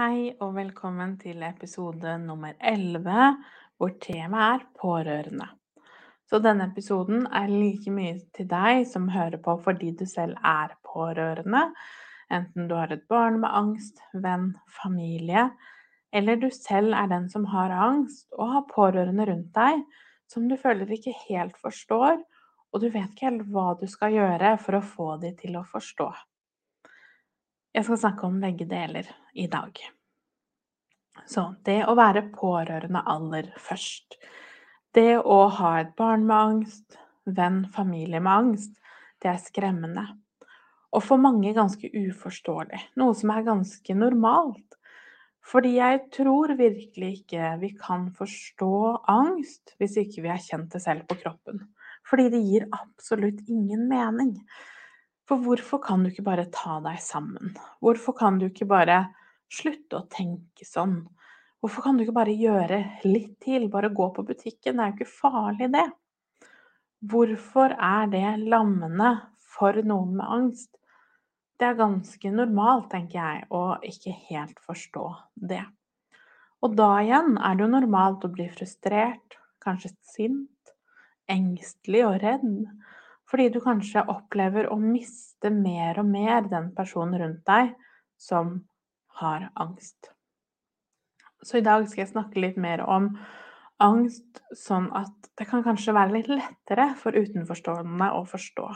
Hei og velkommen til episode nummer 11, hvor temaet er pårørende. Så denne episoden er like mye til deg som hører på fordi du selv er pårørende, enten du har et barn med angst, venn, familie, eller du selv er den som har angst og har pårørende rundt deg som du føler ikke helt forstår, og du vet ikke helt hva du skal gjøre for å få de til å forstå. Jeg skal snakke om begge deler i dag. Så det å være pårørende aller først. Det å ha et barn med angst, venn, familie med angst, det er skremmende. Og for mange ganske uforståelig. Noe som er ganske normalt. Fordi jeg tror virkelig ikke vi kan forstå angst hvis ikke vi har kjent det selv på kroppen. Fordi det gir absolutt ingen mening. For hvorfor kan du ikke bare ta deg sammen? Hvorfor kan du ikke bare slutte å tenke sånn? Hvorfor kan du ikke bare gjøre litt til? Bare gå på butikken, det er jo ikke farlig, det. Hvorfor er det lammende for noen med angst? Det er ganske normalt, tenker jeg, å ikke helt forstå det. Og da igjen er det jo normalt å bli frustrert, kanskje sint, engstelig og redd. Fordi du kanskje opplever å miste mer og mer den personen rundt deg som har angst. Så i dag skal jeg snakke litt mer om angst, sånn at det kan kanskje være litt lettere for utenforstående å forstå.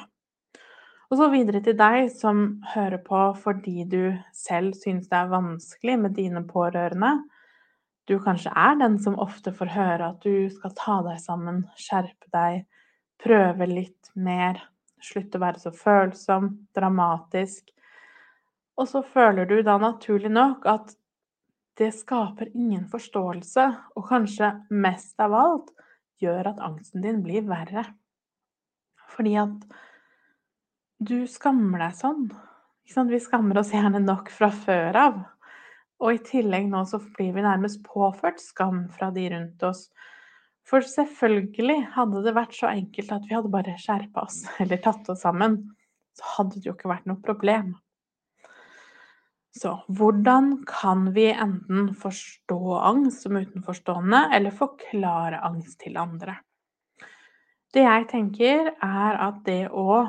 Og så videre til deg som hører på fordi du selv syns det er vanskelig med dine pårørende. Du kanskje er den som ofte får høre at du skal ta deg sammen, skjerpe deg, prøve litt mer, slutte å være så følsom, dramatisk. Og så føler du da naturlig nok at det skaper ingen forståelse, og kanskje mest av alt gjør at angsten din blir verre. Fordi at du skammer deg sånn. Vi skammer oss gjerne nok fra før av. Og i tillegg nå så blir vi nærmest påført skam fra de rundt oss for selvfølgelig, hadde det vært så enkelt at vi hadde bare skjerpa oss eller tatt oss sammen, så hadde det jo ikke vært noe problem. Så hvordan kan vi enten forstå angst som utenforstående, eller forklare angst til andre? Det jeg tenker, er at det å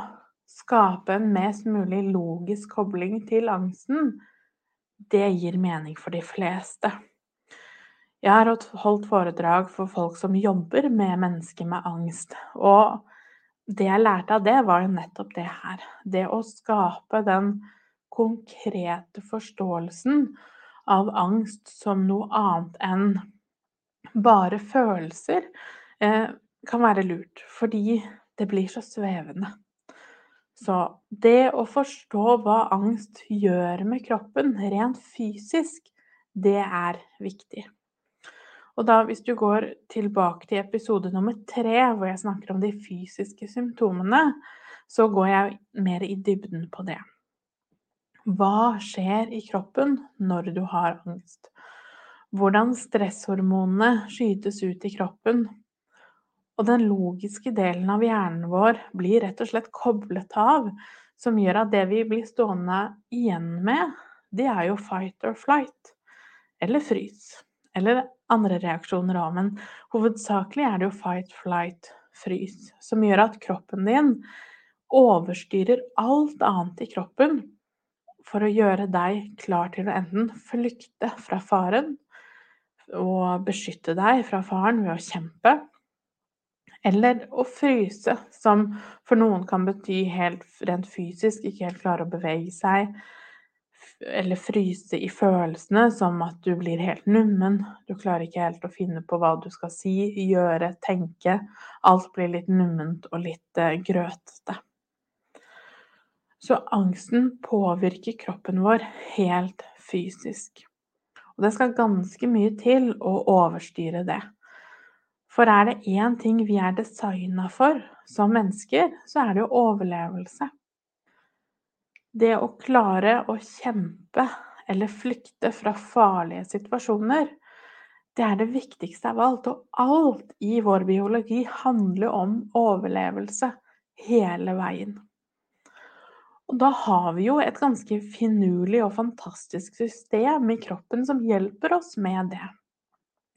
skape en mest mulig logisk kobling til angsten, det gir mening for de fleste. Jeg har holdt foredrag for folk som jobber med mennesker med angst. Og det jeg lærte av det, var jo nettopp det her. Det å skape den konkrete forståelsen av angst som noe annet enn bare følelser, eh, kan være lurt. Fordi det blir så svevende. Så det å forstå hva angst gjør med kroppen rent fysisk, det er viktig. Og da, hvis du går tilbake til episode nummer tre, hvor jeg snakker om de fysiske symptomene, så går jeg mer i dybden på det. Hva skjer i kroppen når du har angst? Hvordan stresshormonene skytes ut i kroppen. Og den logiske delen av hjernen vår blir rett og slett koblet av, som gjør at det vi blir stående igjen med, det er jo fight or flight, eller frys. Eller andre reaksjoner òg, men hovedsakelig er det jo fight, flight, frys, som gjør at kroppen din overstyrer alt annet i kroppen for å gjøre deg klar til å enten flykte fra faren og beskytte deg fra faren ved å kjempe, eller å fryse, som for noen kan bety helt rent fysisk ikke helt klare å bevege seg, eller fryse i følelsene, som at du blir helt nummen. Du klarer ikke helt å finne på hva du skal si, gjøre, tenke. Alt blir litt numment og litt uh, grøtete. Så angsten påvirker kroppen vår helt fysisk. Og det skal ganske mye til å overstyre det. For er det én ting vi er designa for som mennesker, så er det jo overlevelse. Det å klare å kjempe eller flykte fra farlige situasjoner, det er det viktigste av alt. Og alt i vår biologi handler om overlevelse hele veien. Og da har vi jo et ganske finurlig og fantastisk system i kroppen som hjelper oss med det.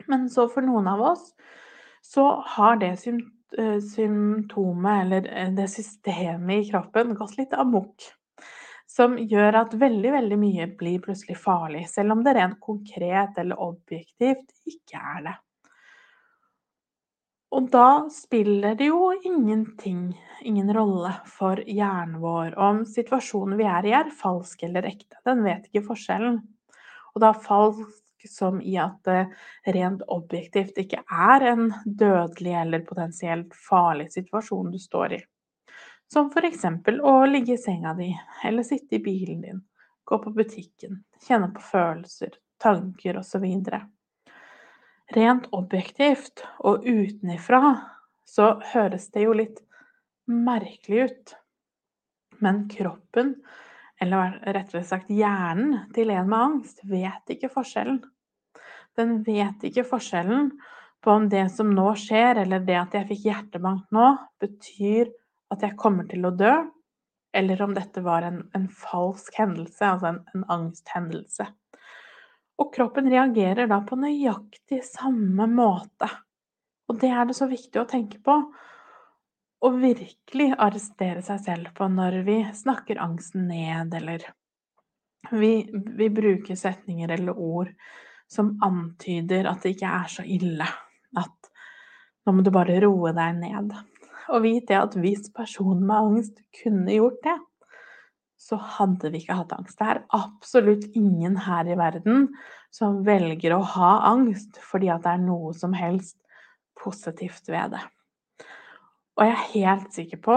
Men så for noen av oss så har det eh, symptomet, eller eh, det systemet i kroppen, gått litt amok. Som gjør at veldig, veldig mye blir plutselig farlig, selv om det rent konkret eller objektivt ikke er det. Og da spiller det jo ingenting, ingen rolle for hjernen vår om situasjonen vi er i er falsk eller ekte. Den vet ikke forskjellen. Og da falsk som i at det rent objektivt ikke er en dødelig eller potensielt farlig situasjon du står i. Som f.eks. å ligge i senga di, eller sitte i bilen din, gå på butikken, kjenne på følelser, tanker osv. Rent objektivt og utenifra så høres det jo litt merkelig ut. Men kroppen eller rettere sagt hjernen til en med angst, vet ikke forskjellen. Den vet ikke forskjellen på om det som nå skjer, eller det at jeg fikk hjertebank nå, betyr at jeg kommer til å dø, eller om dette var en, en falsk hendelse, altså en, en angsthendelse. Og kroppen reagerer da på nøyaktig samme måte. Og det er det så viktig å tenke på å virkelig arrestere seg selv på når vi snakker angsten ned, eller vi, vi, bruker setninger eller ord som antyder at det ikke er så ille. At nå må du bare roe deg ned. Og vite at hvis personen med angst kunne gjort det, så hadde vi ikke hatt angst. Det er absolutt ingen her i verden som velger å ha angst fordi at det er noe som helst positivt ved det. Og jeg er helt sikker på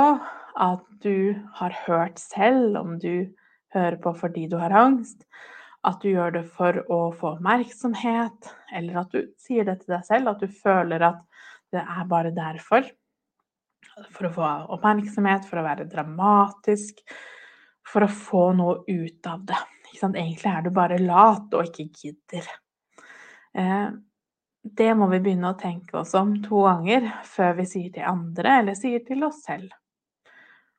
at du har hørt selv, om du hører på fordi du har angst, at du gjør det for å få oppmerksomhet, eller at du sier det til deg selv, at du føler at det er bare derfor. For å få oppmerksomhet, for å være dramatisk, for å få noe ut av det. Egentlig er du bare lat og ikke gidder. Eh, det må vi begynne å tenke oss om to ganger før vi sier til andre eller sier til oss selv.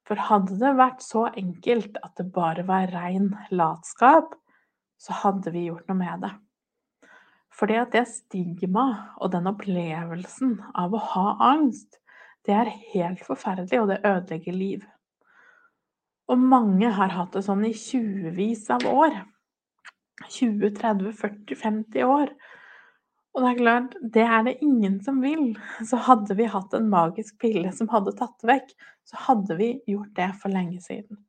For hadde det vært så enkelt at det bare var rein latskap, så hadde vi gjort noe med det. Fordi at det stigmaet og den opplevelsen av å ha angst, det er helt forferdelig, og det ødelegger liv. Og mange har hatt det sånn i tjuevis av år. 20, 30, 40, 50 år. Og det er klart, det er det ingen som vil. Så hadde vi hatt en magisk pille som hadde tatt vekk, så hadde vi gjort det for lenge siden.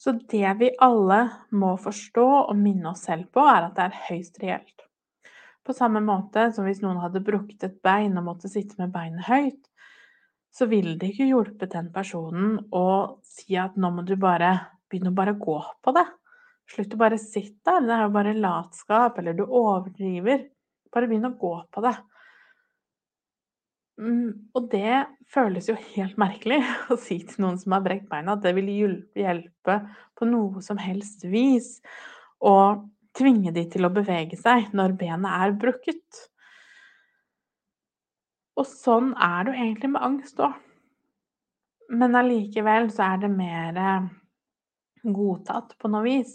Så det vi alle må forstå og minne oss selv på, er at det er høyst reelt. På samme måte som hvis noen hadde brukket et bein og måtte sitte med beinet høyt, så vil det ikke hjelpe den personen å si at nå må du bare begynne å bare gå på det. Slutt å bare sitte der, det er jo bare latskap, eller du overdriver. Bare begynn å gå på det. Mm, og det føles jo helt merkelig å si til noen som har brekt beina, at det vil hjelpe på noe som helst vis. Og tvinge de til å bevege seg når benet er brukket. Og sånn er det jo egentlig med angst òg. Men allikevel så er det mer godtatt på noe vis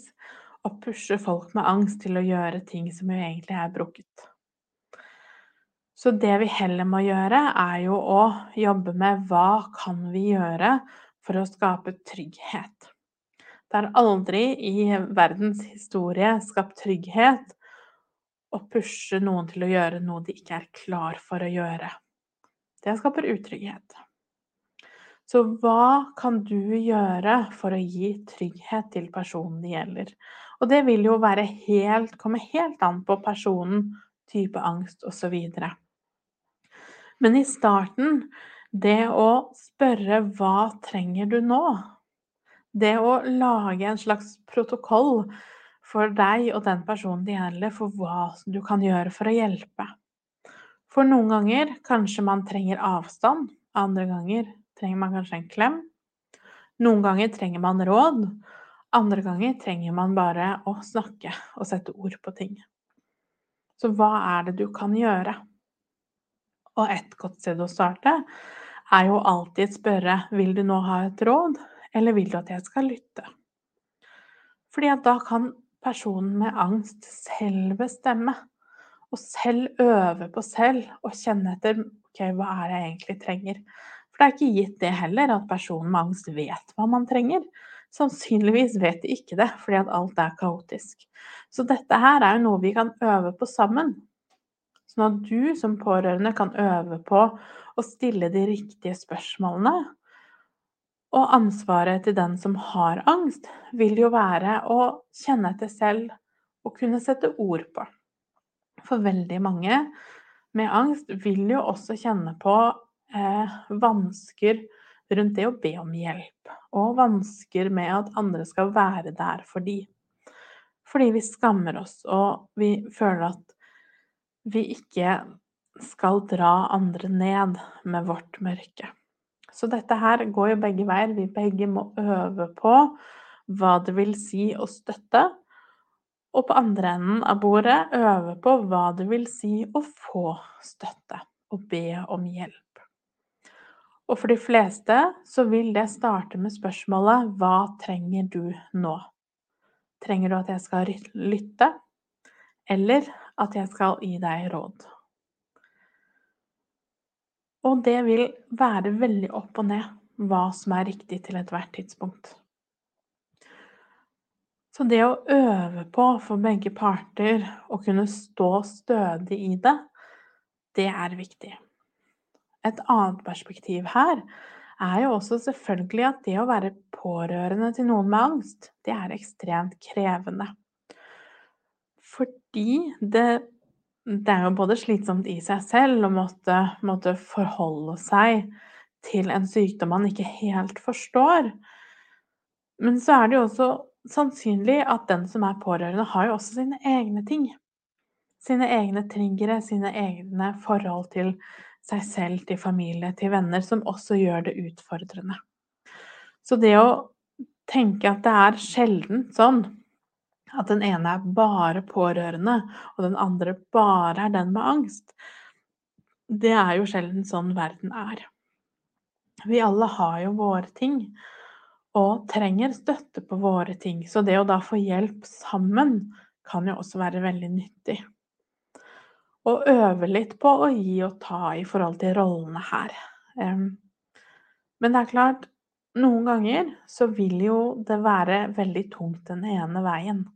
å pushe folk med angst til å gjøre ting som jo egentlig er brukket. Så det vi heller må gjøre, er jo å jobbe med hva kan vi gjøre for å skape trygghet. Det er aldri i verdens historie skapt trygghet å pushe noen til å gjøre noe de ikke er klar for å gjøre. Det skaper utrygghet. Så hva kan du gjøre for å gi trygghet til personen det gjelder? Og det vil jo være helt, komme helt an på personen, type angst osv. Men i starten, det å spørre 'hva trenger du nå?' Det å lage en slags protokoll for deg og den personen det gjelder, for hva du kan gjøre for å hjelpe. For noen ganger kanskje man trenger avstand, andre ganger trenger man kanskje en klem. Noen ganger trenger man råd, andre ganger trenger man bare å snakke og sette ord på ting. Så hva er det du kan gjøre? Og et godt sted å starte er jo alltid spørre vil du nå ha et råd, eller vil du at jeg skal lytte? Fordi at da kan personen med angst selv bestemme, og selv øve på selv og kjenne etter ok, hva er det jeg egentlig trenger. For det er ikke gitt det heller at personen med angst vet hva man trenger. Sannsynligvis vet de ikke det, fordi at alt er kaotisk. Så dette her er jo noe vi kan øve på sammen. Sånn at du som pårørende kan øve på å stille de riktige spørsmålene og ansvaret til den som har angst, vil jo være å kjenne etter selv og kunne sette ord på. For veldig mange med angst vil jo også kjenne på eh, vansker rundt det å be om hjelp, og vansker med at andre skal være der for de. Fordi vi skammer oss, og vi føler at vi ikke skal dra andre ned med vårt mørke. Så dette her går jo begge veier. Vi begge må øve på hva det vil si å støtte. Og på andre enden av bordet øve på hva det vil si å få støtte og be om hjelp. Og for de fleste så vil det starte med spørsmålet hva trenger du nå? Trenger du at jeg skal lytte, eller at jeg skal gi deg råd? Og det vil være veldig opp og ned hva som er riktig til ethvert tidspunkt. Så det å øve på for begge parter å kunne stå stødig i det, det er viktig. Et annet perspektiv her er jo også selvfølgelig at det å være pårørende til noen med angst, det er ekstremt krevende. Fordi det det er jo både slitsomt i seg selv å måtte, måtte, forholde seg til en sykdom man ikke helt forstår. Men så er det jo også sannsynlig at den som er pårørende, har jo også sine egne ting. Sine egne triggere, sine egne forhold til seg selv, til familie, til venner, som også gjør det utfordrende. Så det å tenke at det er sjelden sånn at den ene er bare pårørende, og den andre bare er den med angst. Det er jo sjelden sånn verden er. Vi alle har jo våre ting, og trenger støtte på våre ting. Så det å da få hjelp sammen kan jo også være veldig nyttig. Og øve litt på å gi og ta i forhold til rollene her. Men det er klart, noen ganger så vil jo det være veldig tungt den ene veien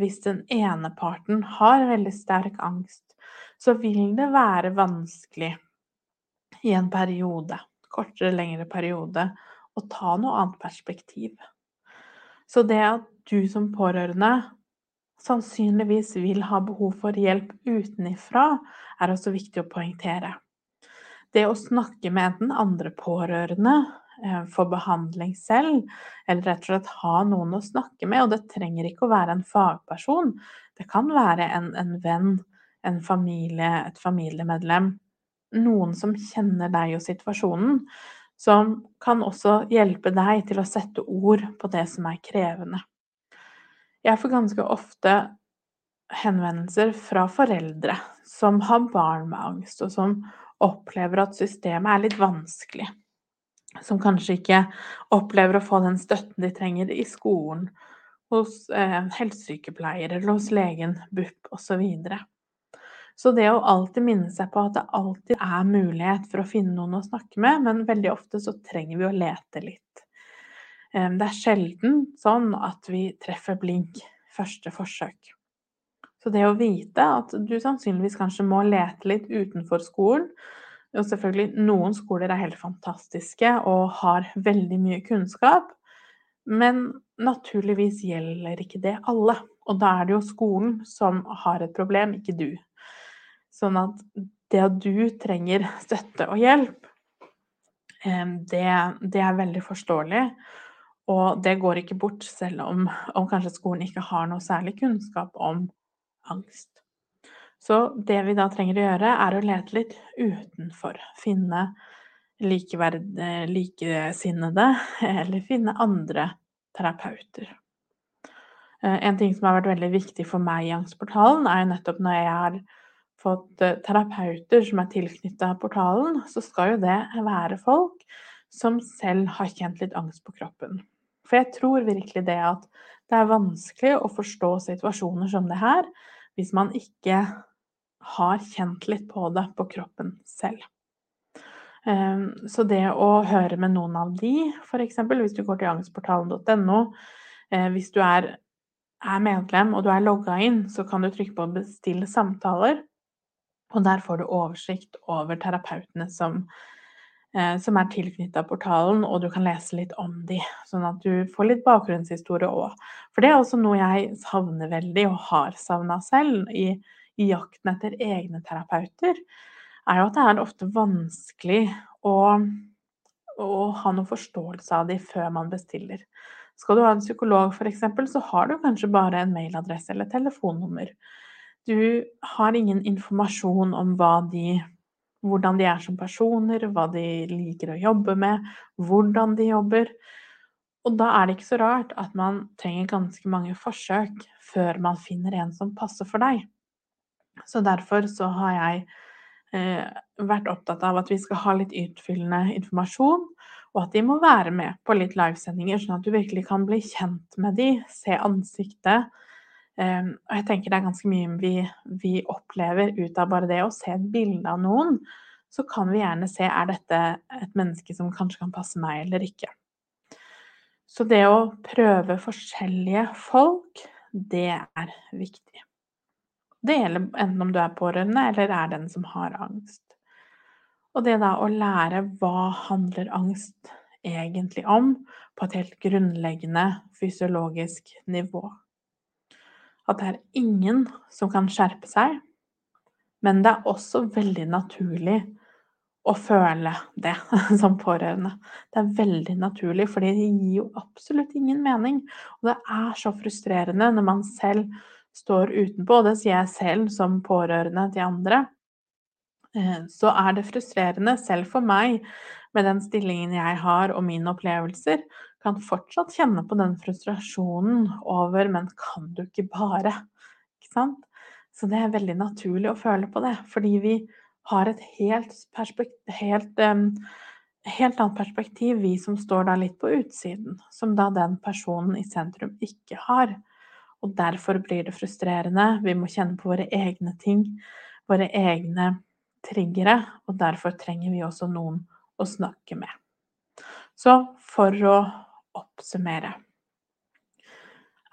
hvis den ene parten har veldig sterk angst, så vil det være vanskelig i en periode, kortere lengre periode, å ta noe annet perspektiv. Så det at du som pårørende sannsynligvis vil ha behov for hjelp utenifra, er også viktig å poengtere. Det å snakke med enten andre pårørende Eh, få behandling selv, eller rett og slett ha noen å snakke med. Og det trenger ikke å være en fagperson. Det kan være en, en venn, en familie, et familiemedlem. Noen som kjenner deg og situasjonen, som kan også hjelpe deg til å sette ord på det som er krevende. Jeg får ganske ofte henvendelser fra foreldre som har barn med angst, og som opplever at systemet er litt vanskelig som kanskje ikke opplever å få den støtten de trenger i skolen, hos eh, helsesykepleier eller hos legen, BUP osv. Så, videre. Så det å alltid minne seg på at det alltid er mulighet for å finne noen å snakke med, men veldig ofte så trenger vi å lete litt. Eh, det er sjelden sånn at vi treffer blink første forsøk. Så det å vite at du sannsynligvis kanskje må lete litt utenfor skolen, og selvfølgelig, noen skoler er helt fantastiske og har veldig mye kunnskap. Men naturligvis gjelder ikke det alle. Og da er det jo skolen som har et problem, ikke du. Sånn at det at du trenger støtte og hjelp, det, det er veldig forståelig. Og det går ikke bort selv om, om kanskje skolen ikke har noe særlig kunnskap om angst. Så det vi da trenger å gjøre, er å lete litt utenfor. Finne likeverd, likesinnede, eller finne andre terapeuter. Eh, en ting som har vært veldig viktig for meg i Angstportalen, er jo nettopp når jeg har fått eh, terapeuter som er tilknytta portalen, så skal jo det være folk som selv har kjent litt angst på kroppen. For jeg tror virkelig det at det er vanskelig å forstå situasjoner som det her hvis man ikke har kjent litt på det på kroppen selv. Ehm, så det å høre med noen av de, f.eks. hvis du går til angstportalen.no, eh, hvis du er, er, medlem og du er logga inn, så kan du trykke på 'bestill samtaler', og der får du oversikt over terapeutene som, eh, som er tilknytta portalen, og du kan lese litt om de, sånn at du får litt bakgrunnshistorie òg. For det er også noe jeg savner veldig, og har savna selv, i, i jakten etter egne terapeuter er jo at det er ofte vanskelig å, å ha noen forståelse av de før man bestiller. Skal du ha en psykolog f.eks., så har du kanskje bare en mailadresse eller telefonnummer. Du har ingen informasjon om de, hvordan de er som personer, hva de liker å jobbe med, hvordan de jobber. Og da er det ikke så rart at man trenger ganske mange forsøk før man finner en som passer for deg. Så derfor så har jeg Eh, vært opptatt av at vi skal ha litt utfyllende informasjon, og at de må være med på litt livesendinger, sånn at du virkelig kan bli kjent med de, se ansiktet. Eh, og jeg tenker det er ganske mye vi, vi opplever ut av bare det å se et bilde av noen. Så kan vi gjerne se er dette et menneske som kanskje kan passe meg eller ikke. Så det å prøve forskjellige folk, det er viktig. Det gjelder enten om du er pårørende eller er den som har angst. Og det da å lære hva handler angst egentlig om, på et helt grunnleggende fysiologisk nivå. At det er ingen som kan skjerpe seg, men det er også veldig naturlig å føle det som pårørende. Det er veldig naturlig, for det gir jo absolutt ingen mening. Og det er så frustrerende når man selv står utenpå, og det sier jeg selv som pårørende til andre, eh, så er det frustrerende, selv for meg, med den stillingen jeg har og mine opplevelser, kan fortsatt kjenne på den frustrasjonen over 'men kan du ikke bare?' Ikke sant? Så det er veldig naturlig å føle på det, fordi vi har et helt, helt, helt annet perspektiv, vi som står da litt på utsiden, som da den personen i sentrum ikke har. Og derfor blir det frustrerende. Vi må kjenne på våre egne ting, våre egne triggere, og derfor trenger vi også noen å snakke med. Så for å oppsummere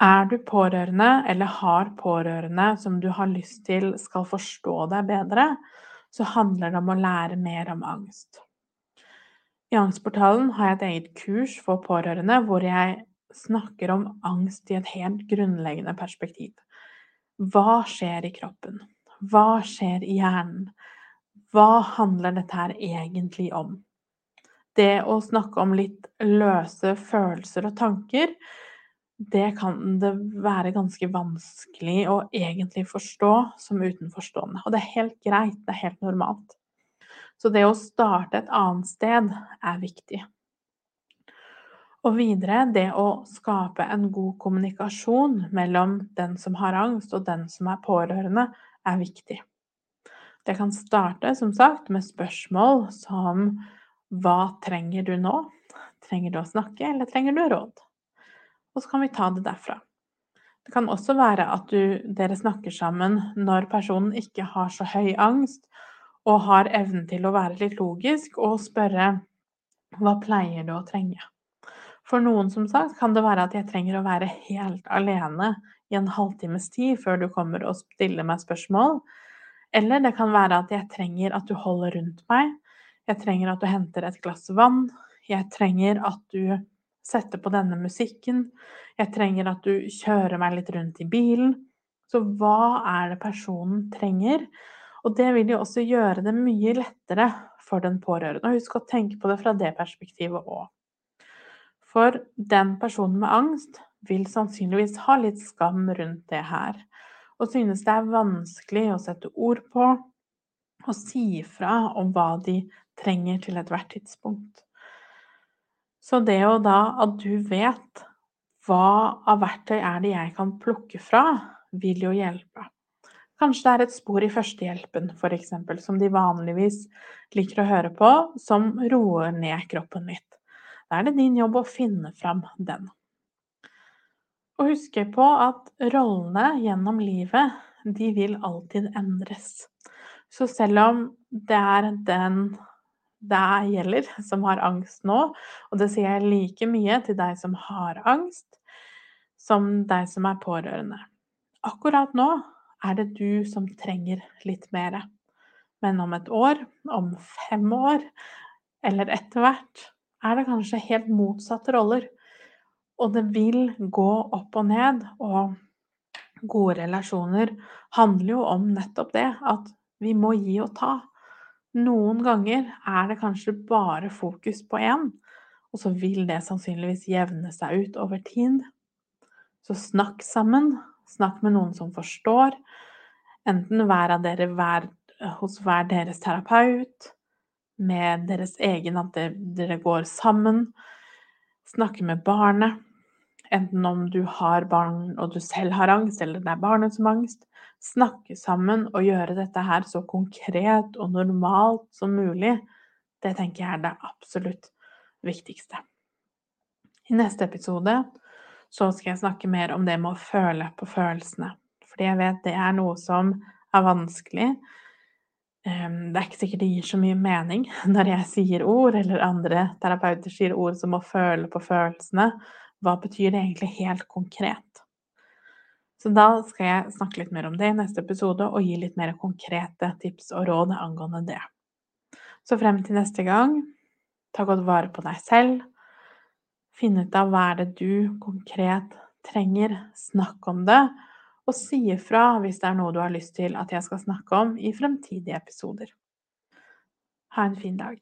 Er du pårørende eller har pårørende som du har lyst til skal forstå deg bedre, så handler det om å lære mer om angst. I Angstportalen har jeg et eget kurs for pårørende hvor jeg snakker om angst i et helt grunnleggende perspektiv. Hva skjer i kroppen? Hva skjer i hjernen? Hva handler dette her egentlig om? Det å snakke om litt løse følelser og tanker, det kan det være ganske vanskelig å egentlig forstå som utenforstående. Og det er helt greit, det er helt normalt. Så det å starte et annet sted er viktig. Og videre det å skape en god kommunikasjon mellom den som har angst og den som er pårørende, er viktig. Det kan starte, som sagt, med spørsmål som Hva trenger du nå? Trenger du å snakke, eller trenger du råd? Og så kan vi ta det derfra. Det kan også være at du, dere snakker sammen når personen ikke har så høy angst, og har evnen til å være litt logisk og spørre Hva pleier du å trenge? For noen, som sagt, kan det være at jeg trenger å være helt alene i en halvtimes tid før du kommer og stiller meg spørsmål. Eller det kan være at jeg trenger at du holder rundt meg. Jeg trenger at du henter et glass vann. Jeg trenger at du setter på denne musikken. Jeg trenger at du kjører meg litt rundt i bilen. Så hva er det personen trenger? Og det vil jo også gjøre det mye lettere for den pårørende. Og husk å tenke på det fra det perspektivet òg. For den personen med angst vil sannsynligvis ha litt skam rundt det her, og synes det er vanskelig å sette ord på og si fra om hva de trenger til ethvert tidspunkt. Så det jo da at du vet hva av verktøy er det jeg kan plukke fra, vil jo hjelpe. Kanskje det er et spor i førstehjelpen, f.eks., som de vanligvis liker å høre på, som roer ned kroppen litt. Da er det din jobb å finne fram den. Og huske på at rollene gjennom livet, de vil alltid endres. Så selv om det er den det gjelder, som har angst nå, og det sier jeg like mye til deg som har angst, som deg som er pårørende. Akkurat nå er det du som trenger litt mer. Men om et år, om fem år, eller etter hvert, er det kanskje helt motsatte roller. Og det vil gå opp og ned, og gode relasjoner handler jo om nettopp det, at vi må gi og ta. Noen ganger er det kanskje bare fokus på én, og så vil det sannsynligvis jevne seg ut over tid. Så snakk sammen, Snakk med noen som forstår. Enten hver av dere hver, hos hver deres terapeut, med deres egen at dere går sammen. Snakke med barnet. Enten om du har barn og du selv har angst, eller det er barnet som har angst. Snakke sammen og gjøre dette her så konkret og normalt som mulig. Det tenker jeg er det absolutt viktigste. I neste episode så skal jeg snakke mer om det med å føle på følelsene. Fordi jeg vet det er noe som er vanskelig. Ehm, det er ikke sikkert det gir så mye mening når jeg sier ord, eller andre terapeuter sier ord som å føle på følelsene. Hva betyr det egentlig helt konkret? Så da skal jeg snakke litt mer om det i neste episode, og gi litt mer konkrete tips og råd angående det. Så frem til neste gang, ta godt vare på deg selv. Finn ut av hva er det du konkret trenger. Snakk om det, og si ifra hvis det er noe du har lyst til at jeg skal snakke om i fremtidige episoder. Ha en fin dag.